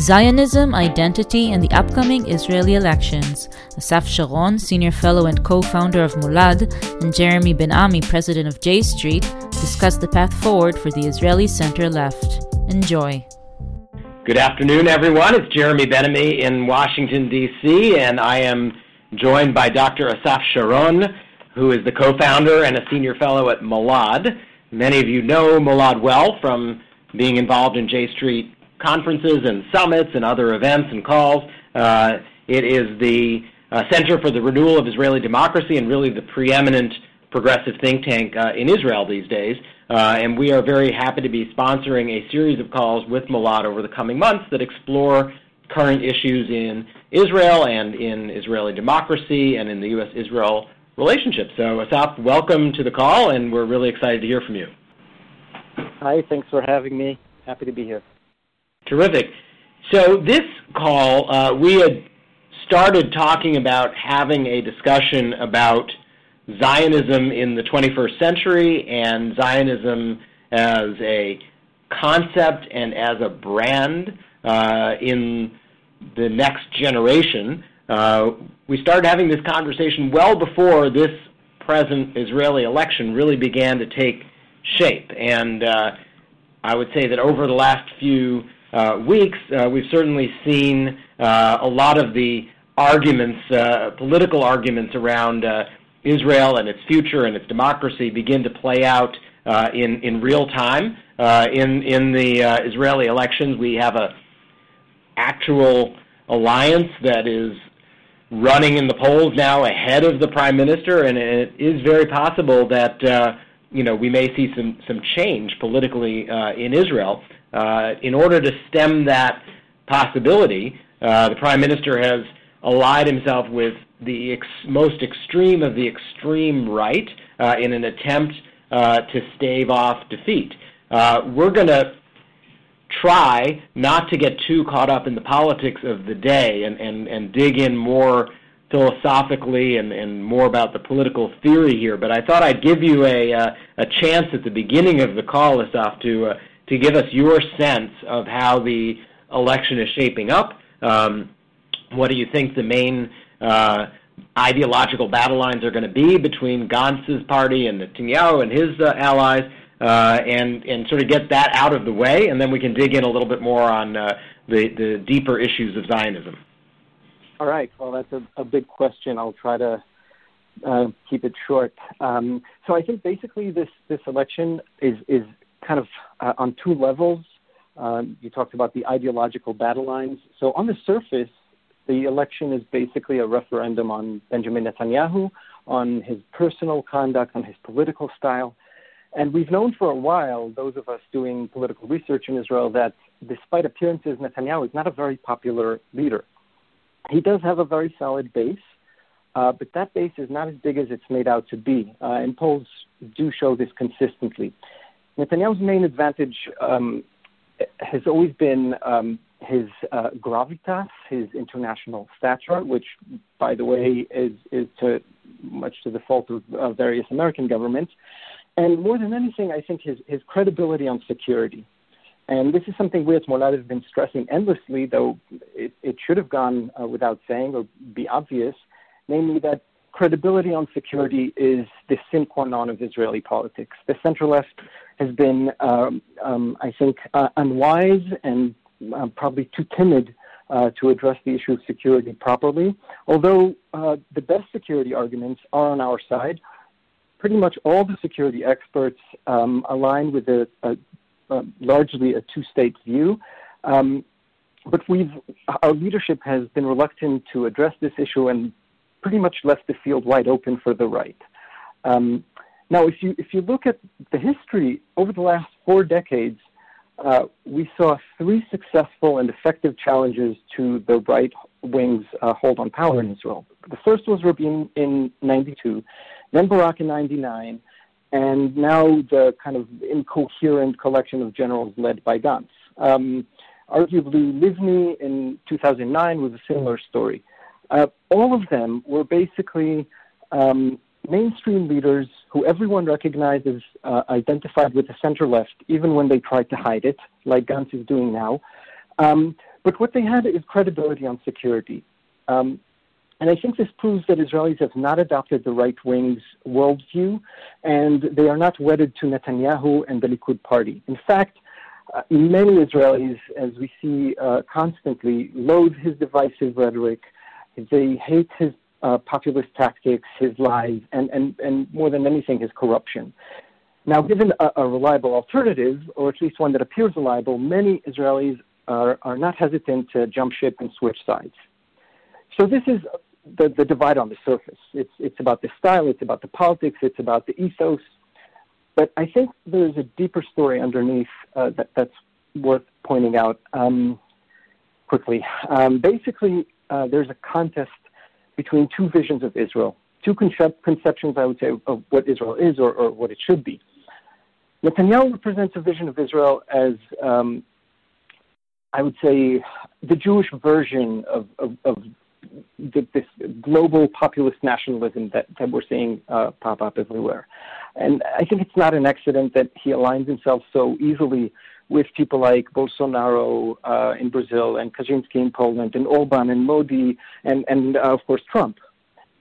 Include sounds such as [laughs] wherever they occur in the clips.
Zionism, Identity, and the Upcoming Israeli Elections. Assaf Sharon, Senior Fellow and co-founder of Molad, and Jeremy Ben-Ami, President of J Street, discuss the path forward for the Israeli center-left. Enjoy. Good afternoon, everyone. It's Jeremy Ben-Ami in Washington, D.C., and I am joined by Dr. Assaf Sharon, who is the co-founder and a Senior Fellow at Molad. Many of you know Molad well from being involved in J Street conferences and summits and other events and calls. Uh, it is the uh, Center for the Renewal of Israeli Democracy and really the preeminent progressive think tank uh, in Israel these days. Uh, and we are very happy to be sponsoring a series of calls with Molad over the coming months that explore current issues in Israel and in Israeli democracy and in the U.S. Israel relationship. So, Assaf, welcome to the call, and we're really excited to hear from you. Hi, thanks for having me. Happy to be here. Terrific. So this call, uh, we had started talking about having a discussion about Zionism in the 21st century and Zionism as a concept and as a brand uh, in the next generation. Uh, we started having this conversation well before this present Israeli election really began to take shape. And uh, I would say that over the last few uh, weeks, uh, we've certainly seen uh, a lot of the arguments, uh, political arguments around uh, Israel and its future and its democracy begin to play out in in real time. in in the Israeli elections, we have a actual alliance that is running in the polls now ahead of the prime minister, and it is very possible that you know we may see some some change politically in Israel. Uh, in order to stem that possibility, uh, the Prime Minister has allied himself with the ex- most extreme of the extreme right uh, in an attempt uh, to stave off defeat. Uh, we're going to try not to get too caught up in the politics of the day and, and, and dig in more philosophically and, and more about the political theory here. But I thought I'd give you a, uh, a chance at the beginning of the call, Assaf, to uh, to give us your sense of how the election is shaping up. Um, what do you think the main uh, ideological battle lines are going to be between Gantz's party and Netanyahu and his uh, allies, and and sort of get that out of the way, and then we can dig in a little bit more on uh, the the deeper issues of Zionism. All right. Well, that's a, a big question. I'll try to uh, keep it short. Um, so I think basically this this election is is kind of uh, on two levels. Um, you talked about the ideological battle lines. So on the surface, the election is basically a referendum on Benjamin Netanyahu, on his personal conduct, on his political style. And we've known for a while, those of us doing political research in Israel, that despite appearances, Netanyahu is not a very popular leader. He does have a very solid base, uh, but that base is not as big as it's made out to be. Uh, and polls do show this consistently. Netanyahu's main advantage um, has always been um, his uh, gravitas, his international stature, which, by the way, is, is to much to the fault of uh, various American governments. And more than anything, I think his, his credibility on security. And this is something we at Molad have been stressing endlessly, though it, it should have gone uh, without saying or be obvious, namely that credibility on security is the sine qua non of Israeli politics. The center left has been, um, um, I think, uh, unwise and uh, probably too timid uh, to address the issue of security properly. Although uh, the best security arguments are on our side, pretty much all the security experts um, align with a, a, a largely a two-state view. Um, but we've, our leadership has been reluctant to address this issue and pretty much left the field wide open for the right. Um, now, if you if you look at the history over the last four decades, uh, we saw three successful and effective challenges to the right wing's uh, hold on power in Israel. The first was Rabin in '92, then Barak in '99, and now the kind of incoherent collection of generals led by Gantz. Um, arguably, Livni in 2009 was a similar story. Uh, all of them were basically um, mainstream leaders who everyone recognizes uh, identified with the center left, even when they tried to hide it, like Gantz is doing now. Um, but what they had is credibility on security. Um, and I think this proves that Israelis have not adopted the right wing's worldview, and they are not wedded to Netanyahu and the Likud party. In fact, uh, many Israelis, as we see uh, constantly, loathe his divisive rhetoric. They hate his uh, populist tactics, his lies, and, and, and more than anything, his corruption. Now, given a, a, reliable alternative, or at least one that appears reliable, many Israelis are, are not hesitant to jump ship and switch sides. So this is the, the divide on the surface. It's, it's about the style, it's about the politics, it's about the ethos. But I think there's a deeper story underneath uh, that, that's worth pointing out um, quickly. Um, basically, uh, there's a contest between two visions of Israel, two concep- conceptions, I would say, of what Israel is or, or, what it should be. Netanyahu represents a vision of Israel as, um, I would say, the Jewish version of, of, of the, this global populist nationalism that, that we're seeing uh, pop up everywhere. And I think it's not an accident that he aligns himself so easily with people like Bolsonaro uh, in Brazil and Kaczynski in Poland and Orban and Modi and, and uh, of course, Trump.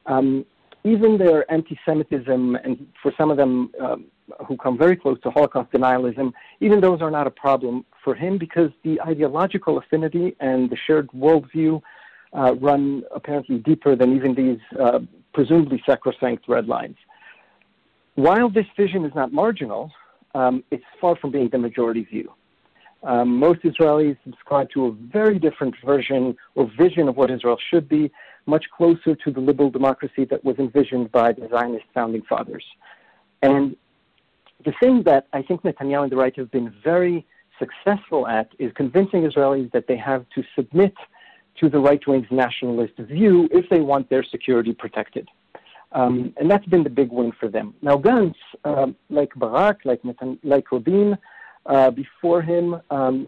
Um, even their anti-Semitism, and for some of them um, who come very close to Holocaust denialism, even those are not a problem for him because the ideological affinity and the shared worldview uh, run apparently deeper than even these uh, presumably sacrosanct red lines. While this vision is not marginal, um, it's far from being the majority view. Um, most Israelis subscribe to a very different version or vision of what Israel should be, much closer to the liberal democracy that was envisioned by the Zionist founding fathers. And the thing that I think Netanyahu and the right have been very successful at is convincing Israelis that they have to submit to the right wing's nationalist view if they want their security protected. Um, and that's been the big win for them. Now, Gantz, uh, like Barak, like, Netan- like Rabin, uh, before him, um,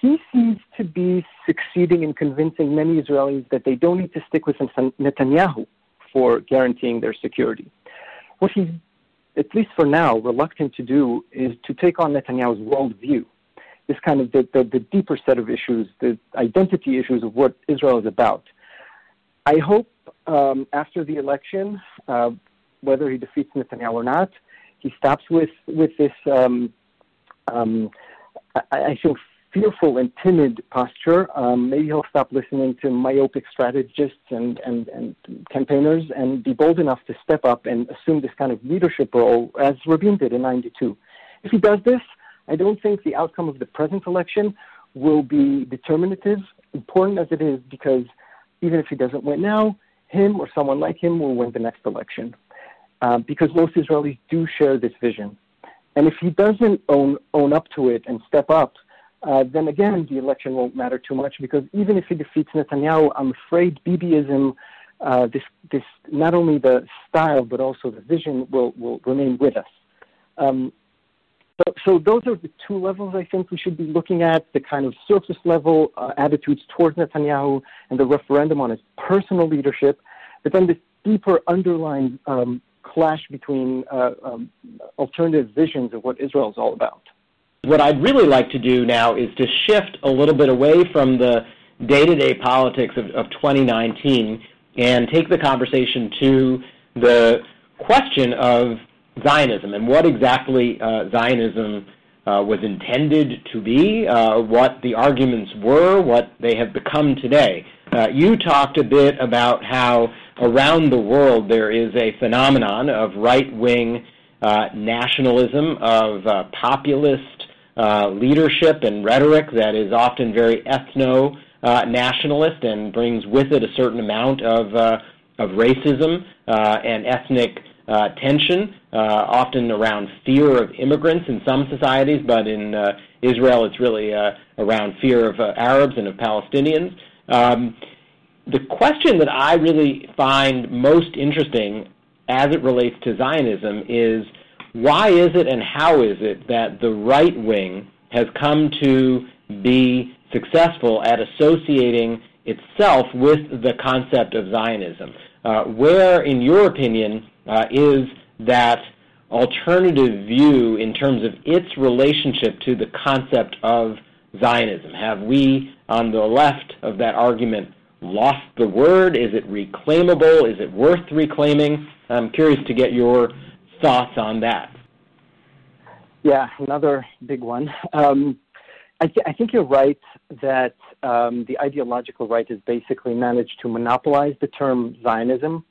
he seems to be succeeding in convincing many Israelis that they don't need to stick with Netanyahu for guaranteeing their security. What he's, at least for now, reluctant to do is to take on Netanyahu's worldview this kind of the, the, the deeper set of issues, the identity issues of what Israel is about. I hope um, after the election, uh, whether he defeats Netanyahu or not, he stops with with this. Um, um, I, I, think fearful and timid posture. Um, maybe he'll stop listening to myopic strategists and, and, and campaigners and be bold enough to step up and assume this kind of leadership role, as Rabin did in '92. If he does this, I don't think the outcome of the present election will be determinative, important as it is, because even if he doesn't win now, him or someone like him will win the next election. Uh, because most Israelis do share this vision. And if he doesn't own, own up to it and step up, uh, then again, the election won't matter too much because even if he defeats Netanyahu, I'm afraid Bibiism, uh, this, this, not only the style but also the vision will, will remain with us. Um, so, so those are the two levels I think we should be looking at the kind of surface level uh, attitudes towards Netanyahu and the referendum on his personal leadership, but then this deeper underlying um, clash between uh, um, alternative visions of what Israel is all about. What I'd really like to do now is to shift a little bit away from the day to day politics of, of 2019 and take the conversation to the question of Zionism and what exactly uh, Zionism uh, was intended to be, uh, what the arguments were, what they have become today. Uh, you talked a bit about how around the world there is a phenomenon of right wing uh, nationalism, of uh, populist leadership and rhetoric that is often very ethno nationalist and brings with it a certain amount of, of racism and ethnic uh, tension, uh, often around fear of immigrants in some societies, but in uh, Israel it's really uh, around fear of uh, Arabs and of Palestinians. Um, the question that I really find most interesting as it relates to Zionism is why is it and how is it that the right wing has come to be successful at associating itself with the concept of Zionism? Uh, where, in your opinion, uh, is that alternative view in terms of its relationship to the concept of Zionism? Have we, on the left of that argument, lost the word? Is it reclaimable? Is it worth reclaiming? I'm curious to get your thoughts on that. Yeah, another big one. Um, I, th- I, think you're right that um, the ideological right has basically managed to monopolize the term Zionism.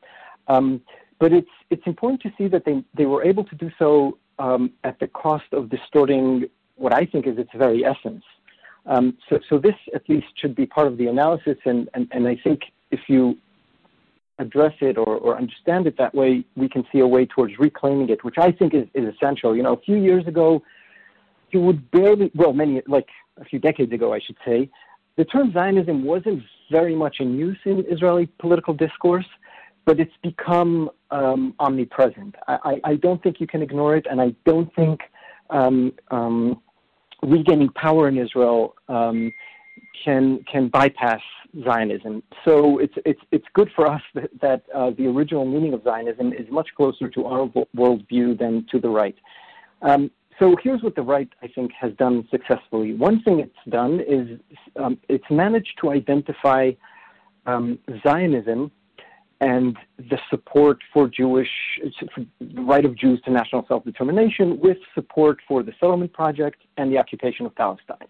Um, but it's it's important to see that they they were able to do so um, at the cost of distorting what I think is its very essence. Um, so so this at least should be part of the analysis, and and, and I think if you address it or, or understand it that way, we can see a way towards reclaiming it, which I think is, is essential. You know, a few years ago, you would barely, well, many, like a few decades ago, I should say, the term Zionism wasn't very much in use in Israeli political discourse but it's become um, omnipresent. I, I, I, don't think you can ignore it, and I don't think um, um, regaining power in Israel um, can can bypass Zionism. So it's it's it's good for us that, that uh, the original meaning of Zionism is much closer to our worldview than to the right. Um, so here's what the right, I think, has done successfully. One thing it's done is um, it's managed to identify Zionism and the support for Jewish for the right of Jews to national self-determination with support for the settlement project and the occupation of Palestine.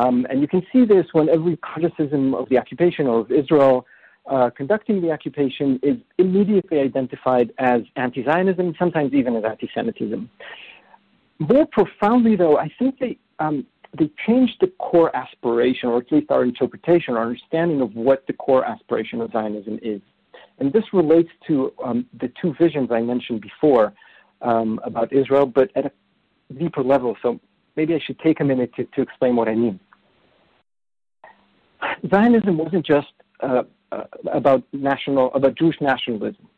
Um, and you can see this when every criticism of the occupation or of Israel uh, conducting the occupation is immediately identified as anti-Zionism, sometimes even as anti-Semitism. More profoundly, though, I think they um, they changed the core aspiration, or at least our interpretation, our understanding of what the core aspiration of Zionism is. And this relates to um, the two visions I mentioned before um, about Israel, but at a deeper level. So maybe I should take a minute to, to explain what I mean. Zionism wasn't just uh, uh, about national, about Jewish nationalism.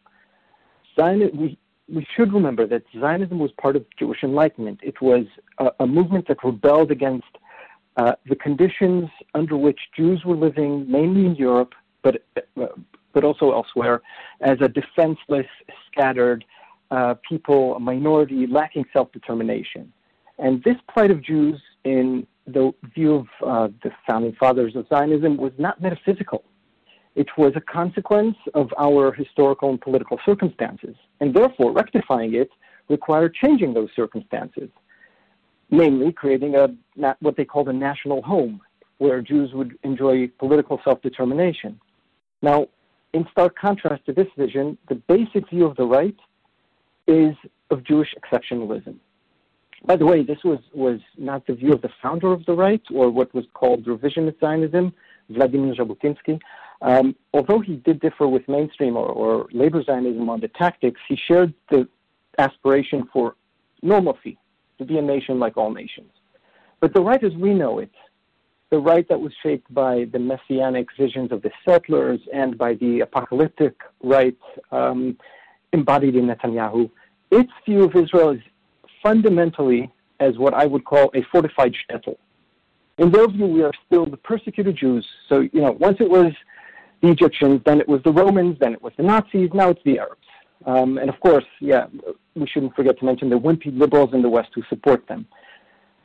Zion, we, we should remember that Zionism was part of Jewish Enlightenment. It was a, a movement that rebelled against uh, the conditions under which Jews were living, mainly in Europe, but uh, but also elsewhere, as a defenseless, scattered uh, people, a minority lacking self determination. And this plight of Jews, in the view of uh, the founding fathers of Zionism, was not metaphysical. It was a consequence of our historical and political circumstances. And therefore, rectifying it required changing those circumstances, namely creating a, what they called a national home, where Jews would enjoy political self determination. Now, in stark contrast to this vision, the basic view of the right is of Jewish exceptionalism. By the way, this was, was not the view of the founder of the right, or what was called revisionist Zionism, Vladimir Jabotinsky. Um, although he did differ with mainstream or, or labor Zionism on the tactics, he shared the aspiration for normalcy, to be a nation like all nations. But the right as we know it the right that was shaped by the messianic visions of the settlers and by the apocalyptic right um, embodied in Netanyahu, its view of Israel is fundamentally as what I would call a fortified shtetl. In their view, we are still the persecuted Jews. So, you know, once it was the Egyptians, then it was the Romans, then it was the Nazis, now it's the Arabs. Um, and of course, yeah, we shouldn't forget to mention the wimpy liberals in the West who support them.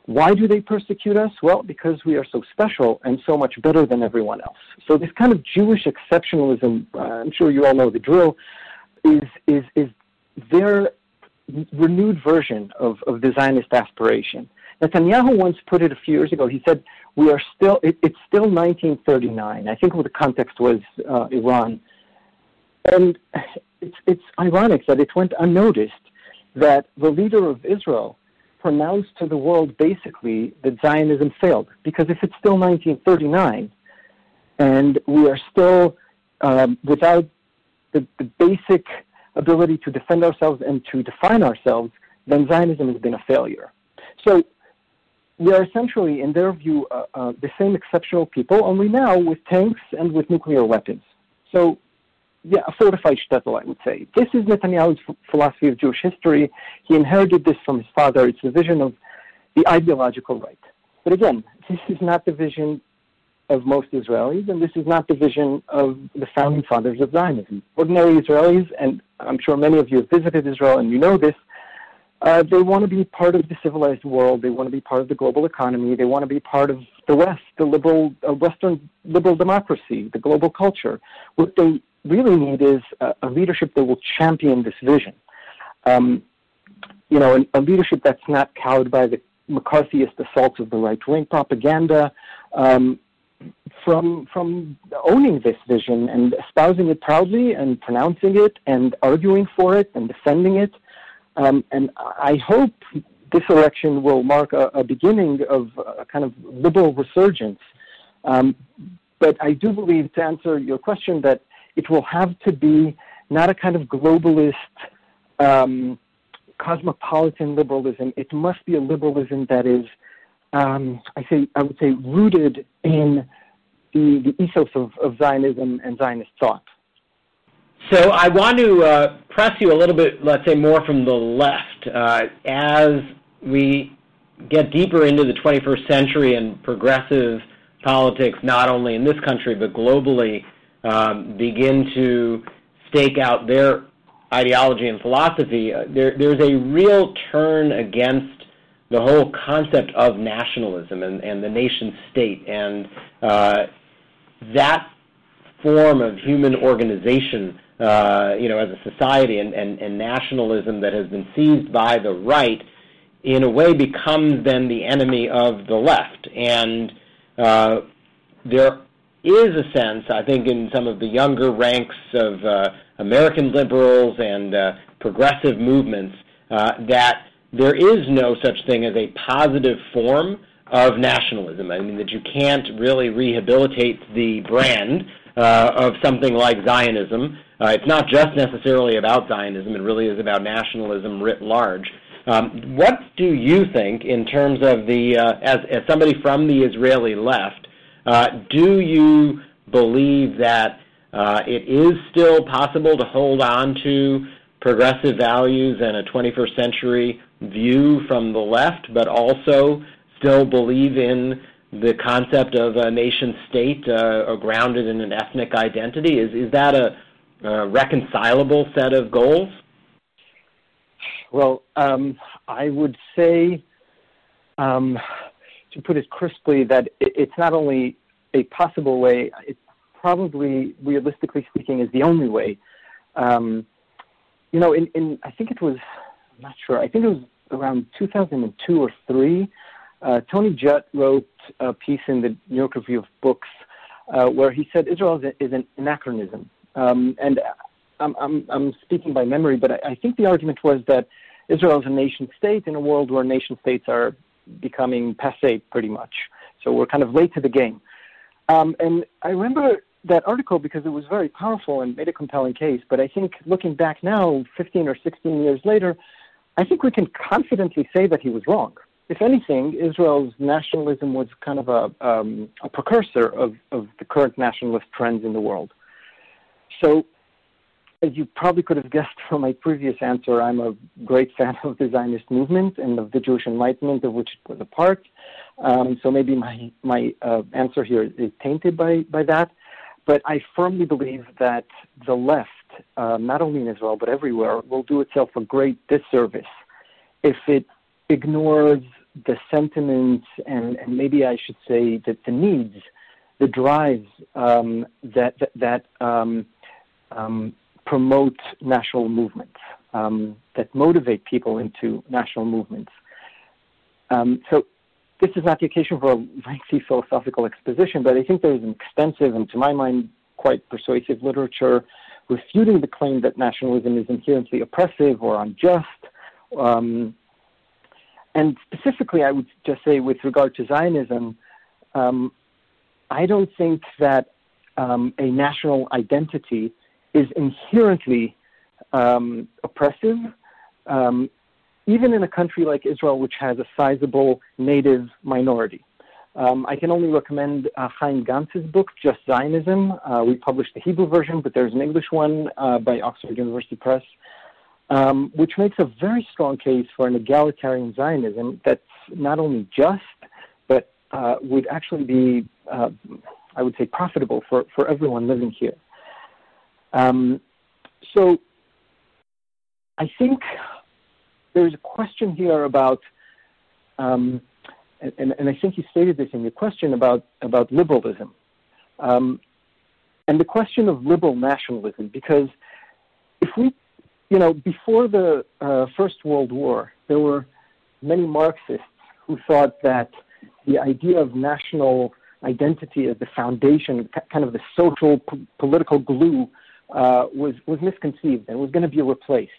Why do they persecute us? Well, because we are so special and so much better than everyone else. So this kind of Jewish exceptionalism, uh, I'm sure you all know the drill, is is is their renewed version of, of the Zionist aspiration. Netanyahu once put it a few years ago. He said, "We are still. It, it's still 1939. I think the context was uh, Iran, and it's it's ironic that it went unnoticed that the leader of Israel pronounced to the world basically that Zionism failed. Because if it's still 1939 and we are still um, without the, the basic ability to defend ourselves and to define ourselves, then Zionism has been a failure. So we are essentially, in their view, uh, uh, the same exceptional people, only now with tanks and with nuclear weapons. So yeah, a fortified shtetl, I would say. This is Netanyahu's philosophy of Jewish history. He inherited this from his father. It's the vision of the ideological right. But again, this is not the vision of most Israelis, and this is not the vision of the founding fathers of Zionism. Ordinary Israelis, and I'm sure many of you have visited Israel and you know this, uh, they want to be part of the civilized world. They want to be part of the global economy. They want to be part of the West, the liberal, uh, Western liberal democracy, the global culture. What they really need is a, a leadership that will champion this vision. Um, you know, a, a leadership that's not cowed by the McCarthyist assaults of the right wing propaganda, um, from from owning this vision and espousing it proudly and pronouncing it and arguing for it and defending it. Um, and I hope this election will mark a, a beginning of a kind of liberal resurgence. Um, but I do believe, to answer your question, that it will have to be not a kind of globalist, um, cosmopolitan liberalism. It must be a liberalism that is, um, I say, I would say, rooted in the, the ethos of, of Zionism and Zionist thought. So I want to uh, press you a little bit, let's say, more from the left. Uh, as we get deeper into the 21st century and progressive politics, not only in this country but globally, begin to stake out their ideology and philosophy, uh, there, there's a real turn against the whole concept of nationalism and, and the nation state. And uh, that form of human organization uh, you know, as a society and, and, and nationalism that has been seized by the right, in a way becomes then the enemy of the left. And uh, there is a sense, I think, in some of the younger ranks of uh, American liberals and uh, progressive movements uh, that there is no such thing as a positive form of nationalism. I mean, that you can't really rehabilitate the brand uh, of something like Zionism uh, it's not just necessarily about Zionism, it really is about nationalism writ large. Um, what do you think, in terms of the, uh, as, as somebody from the Israeli left, do you believe that uh, it is still possible to hold on to progressive values and a 21st century view from the left, but also still believe in the concept of a nation state uh, grounded in an ethnic identity? Is, is that a, uh, reconcilable set of goals? Well, um, I would say, um, to put it crisply, that it's not only a possible way, it probably, realistically speaking, is the only way. Um, you know, in, in, I think it was, I'm not sure, I think it was around 2002 or 3, uh, Tony Judt wrote a piece in the New York Review of Books uh, where he said Israel is, a, is an anachronism. Um, and I'm, I'm, I'm, speaking by memory, but I, I, think the argument was that Israel is a nation state in a world where nation states are becoming passe pretty much. So we're kind of late to the game. Um, and I remember that article because it was very powerful and made a compelling case. But I think looking back now, 15 or 16 years later, I think we can confidently say that he was wrong. If anything, Israel's nationalism was kind of a, um, a precursor of, of the current nationalist trends in the world. So, as you probably could have guessed from my previous answer, I'm a great fan of the Zionist movement and of the Jewish Enlightenment, of which it was a part. Um, so maybe my my uh, answer here is tainted by by that. But I firmly believe that the left, uh, not only in Israel but everywhere, will do itself a great disservice if it ignores the sentiments and, and maybe I should say that the needs, the drives um, that that, that um, um, promote national movements, um, that motivate people into national movements. Um, so this is not the occasion for a lengthy philosophical exposition, but I think there is an extensive and, to my mind, quite persuasive literature refuting the claim that nationalism is inherently oppressive or unjust. Um, and specifically, I would just say, with regard to Zionism, um, I don't think that um, a national identity is inherently um, oppressive, um, even in a country like Israel, which has a sizable native minority. Um, I can only recommend uh, Chaim Gans's book, Just Zionism. Uh, we published the Hebrew version, but there's an English one uh, by Oxford University Press, um, which makes a very strong case for an egalitarian Zionism that's not only just, but uh, would actually be uh, I would say, profitable for, for everyone living here. Um, so I think there's a question here about, um, and, and, I think you stated this in your question about, about liberalism. Um, and the question of liberal nationalism, because if we, you know, before the uh, First World War, there were many Marxists who thought that the idea of national identity as the foundation, kind of the social p- political glue, uh, was was misconceived and was going to be replaced.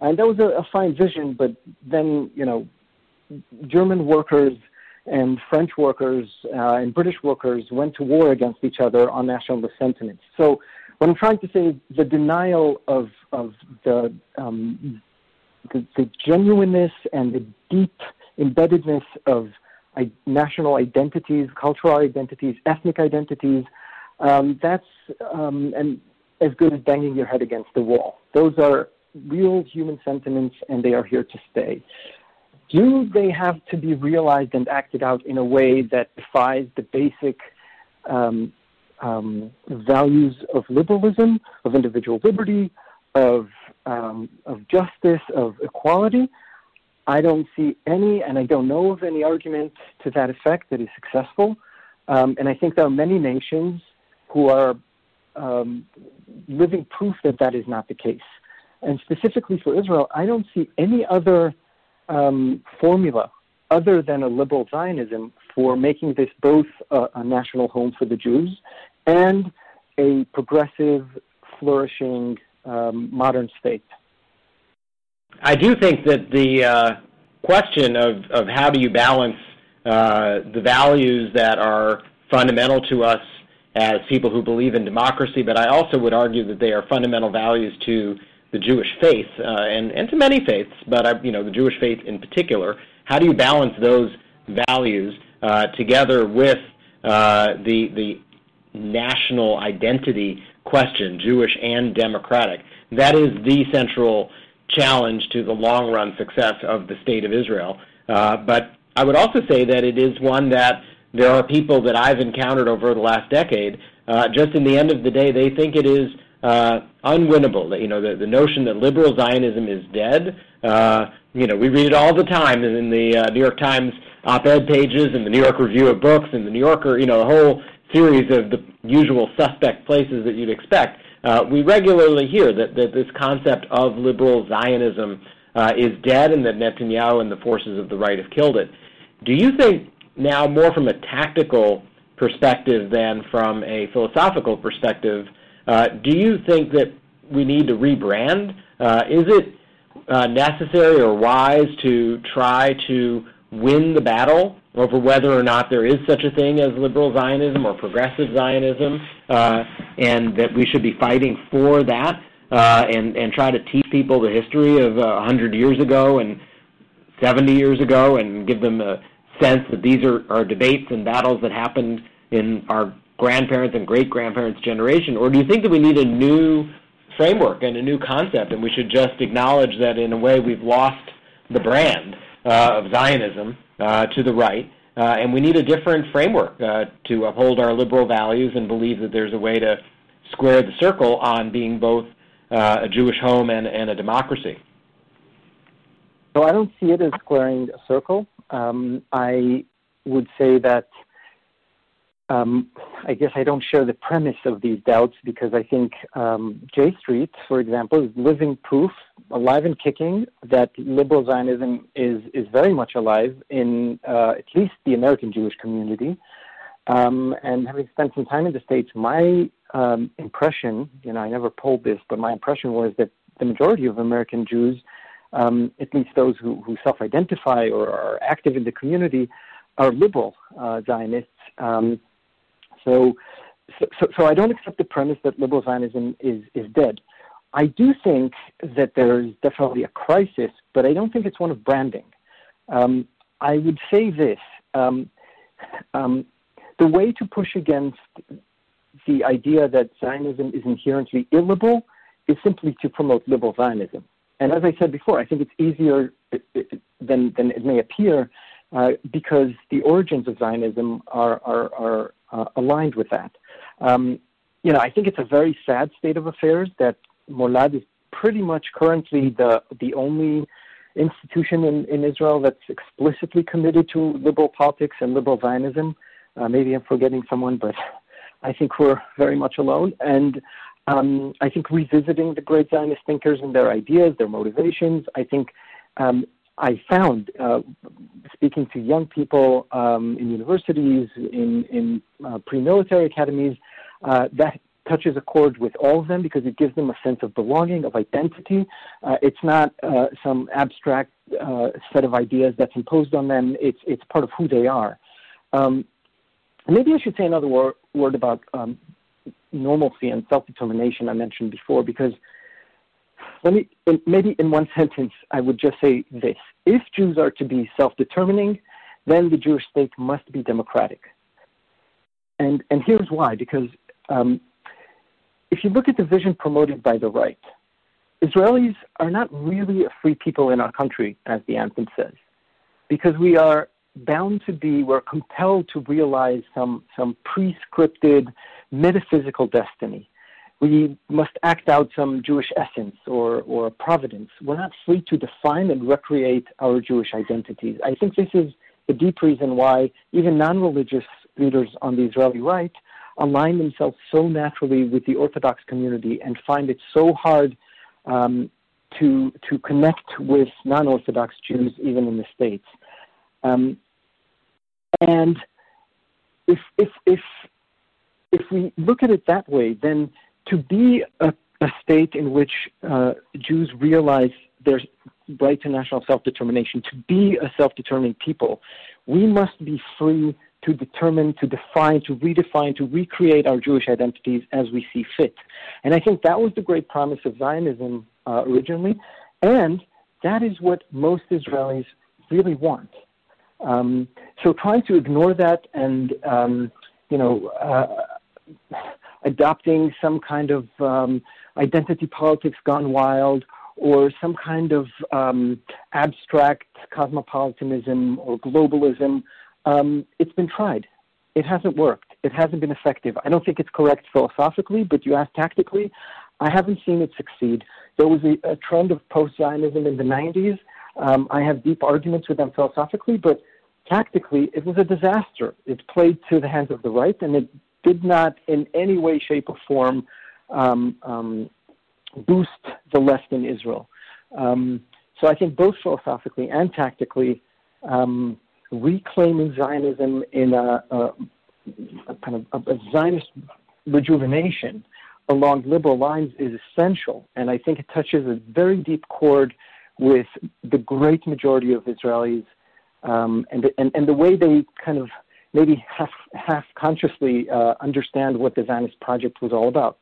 And that was a, a fine vision, but then you know, German workers and French workers uh, and British workers went to war against each other on nationalist sentiments. So what I'm trying to say is the denial of of the um, the, the genuineness and the deep embeddedness of I, national identities, cultural identities, ethnic identities. Um, that's um, and as good as banging your head against the wall. Those are real human sentiments, and they are here to stay. Do they have to be realized and acted out in a way that defies the basic um, um values of liberalism, of individual liberty, of um, of justice, of equality? I don't see any, and I don't know of any argument to that effect that is successful. Um, and I think there are many nations who are um, living proof that that is not the case. And specifically for Israel, I don't see any other um, formula other than a liberal Zionism for making this both a, a, national home for the Jews and a progressive, flourishing, um, modern state. I do think that the uh, question of, of how do you balance uh, the values that are fundamental to us as people who believe in democracy, but I also would argue that they are fundamental values to the Jewish faith uh, and, and to many faiths, but I, you know the Jewish faith in particular. How do you balance those values uh, together with uh, the the national identity question, Jewish and democratic? That is the central challenge to the long run success of the state of Israel. Uh, but I would also say that it is one that there are people that I've encountered over the last decade. Uh, just in the end of the day, they think it is uh, unwinnable. You know, the, the notion that liberal Zionism is dead. Uh, you know, we read it all the time in the uh, New York Times op-ed pages and the New York Review of Books and the New Yorker. You know, the whole series of the usual suspect places that you'd expect. Uh, we regularly hear that, that this concept of liberal Zionism uh, is dead and that Netanyahu and the forces of the right have killed it. Do you think now, more from a tactical perspective than from a philosophical perspective, uh, do you think that we need to rebrand? Uh, is it uh, necessary or wise to try to win the battle over whether or not there is such a thing as liberal Zionism or progressive Zionism, uh, and that we should be fighting for that, uh, and and try to teach people the history of uh, 100 years ago and 70 years ago, and give them a sense that these are, are debates and battles that happened in our grandparents and great grandparents' generation, or do you think that we need a new framework and a new concept, and we should just acknowledge that in a way we've lost the brand? uh, of Zionism uh, to the right, uh, and we need a different framework uh, to uphold our liberal values and believe that there's a way to square the circle on being both uh, a Jewish home and, and a democracy. So I don't see it as squaring a circle. Um, I would say that um, I guess I don't share the premise of these doubts because I think um, J Street, for example, is living proof, alive and kicking, that liberal Zionism is is very much alive in uh, at least the American Jewish community. Um, and having spent some time in the states, my um, impression, you know, I never polled this, but my impression was that the majority of American Jews, um, at least those who, who self-identify or are active in the community, are liberal uh, Zionists. Um, so, so, so I don't accept the premise that liberal Zionism is, is dead. I do think that there is definitely a crisis, but I don't think it's one of branding. Um, I would say this um, um, the way to push against the idea that Zionism is inherently illiberal is simply to promote liberal Zionism. And as I said before, I think it's easier than, than it may appear uh, because the origins of Zionism are, are, are uh, aligned with that. Um, you know, I think it's a very sad state of affairs that Molad is pretty much currently the the only institution in, in Israel that's explicitly committed to liberal politics and liberal Zionism. Uh, maybe I'm forgetting someone, but [laughs] I think we're very much alone. And um, I think revisiting the great Zionist thinkers and their ideas, their motivations, I think um, I found uh, speaking to young people um, in universities, in, in uh, pre-military academies, uh, that touches a chord with all of them because it gives them a sense of belonging, of identity. Uh, it's not uh, some abstract uh, set of ideas that's imposed on them. It's it's part of who they are. Um, maybe I should say another wor- word about um, normalcy and self-determination I mentioned before because let me maybe in one [laughs] sentence I would just say this: If Jews are to be self-determining, then the Jewish state must be democratic. And and here's why: because um, if you look at the vision promoted by the right, Israelis are not really a free people in our country, as the anthem says, because we are bound to be, we're compelled to realize some, some pre-scripted metaphysical destiny. We must act out some Jewish essence or, or providence. We're not free to define and recreate our Jewish identities. I think this is the deep reason why even non-religious leaders on the Israeli right align themselves so naturally with the Orthodox community and find it so hard um, to to connect with non-Orthodox Jews even in the states. Um, and if if if if we look at it that way, then to be a, a state in which uh, Jews realize their right to national self-determination, to be a self-determining people, we must be free to determine, to define, to redefine, to recreate our Jewish identities as we see fit. And I think that was the great promise of Zionism uh, originally, and that is what most Israelis really want. Um, so trying to ignore that and, um, you know, uh, adopting some kind of um, identity politics gone wild or some kind of um, abstract cosmopolitanism or globalism um, it's been tried. It hasn't worked. It hasn't been effective. I don't think it's correct philosophically, but you ask tactically, I haven't seen it succeed. There was a, a trend of post Zionism in the 90s. Um, I have deep arguments with them philosophically, but tactically, it was a disaster. It played to the hands of the right, and it did not in any way, shape, or form um, um, boost the left in Israel. Um, so I think both philosophically and tactically, um, reclaiming Zionism in a, a, a kind of a, a Zionist rejuvenation along liberal lines is essential, and I think it touches a very deep chord with the great majority of Israelis, um, and, and and the way they kind of maybe half half consciously uh, understand what the Zionist project was all about.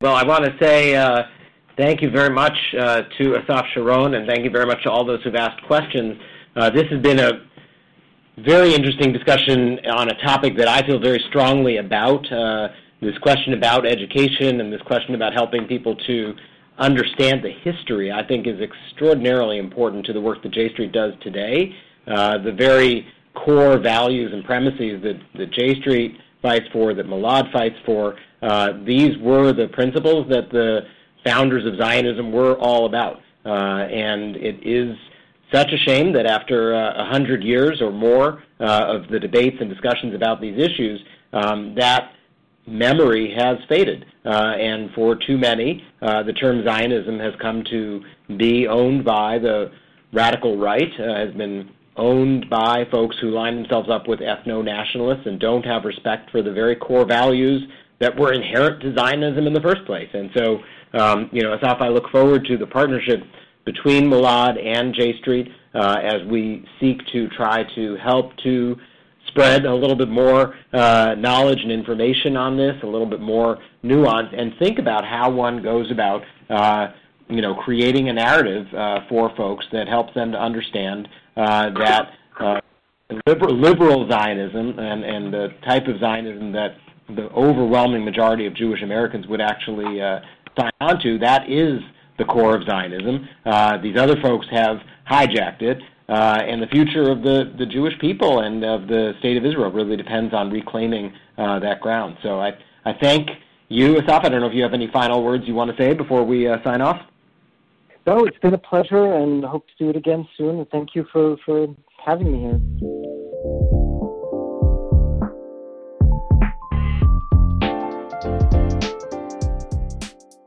Well, I want to say uh, thank you very much uh, to Assaf Sharon, and thank you very much to all those who've asked questions. Uh, this has been a very interesting discussion on a topic that I feel very strongly about. Uh, this question about education and this question about helping people to understand the history, I think, is extraordinarily important to the work that J Street does today. Uh, the very core values and premises that, that J Street fights for, that Molad fights for, uh, these were the principles that the founders of Zionism were all about. Uh, and it is such a shame that after uh, a uh, hundred years or more uh, of the debates and discussions about these issues, um, that memory has faded. Uh, and for too many, uh, the term Zionism has come to be owned by the radical right, uh, has been owned by folks who line themselves up with ethno-nationalists and don't have respect for the very core values that were inherent to Zionism in the first place. And so, um, you know, Assaf, I look forward to the partnership between Molad and J Street uh, as we seek to try to help to spread a little bit more uh, knowledge and information on this, a little bit more nuance, and think about how one goes about, uh, you know, creating a narrative uh, for folks that helps them to understand uh, that uh, liberal, liberal Zionism and, and the type of Zionism that the overwhelming majority of Jewish Americans would actually sign on to, that is the core of Zionism. Uh, these other folks have hijacked it, uh, and the future of the, the Jewish people and of the state of Israel really depends on reclaiming uh, that ground. So I, I thank you, Assaf. I don't know if you have any final words you want to say before we uh, sign off. No, it's been a pleasure and hope to do it again soon. Thank you for, for having me here.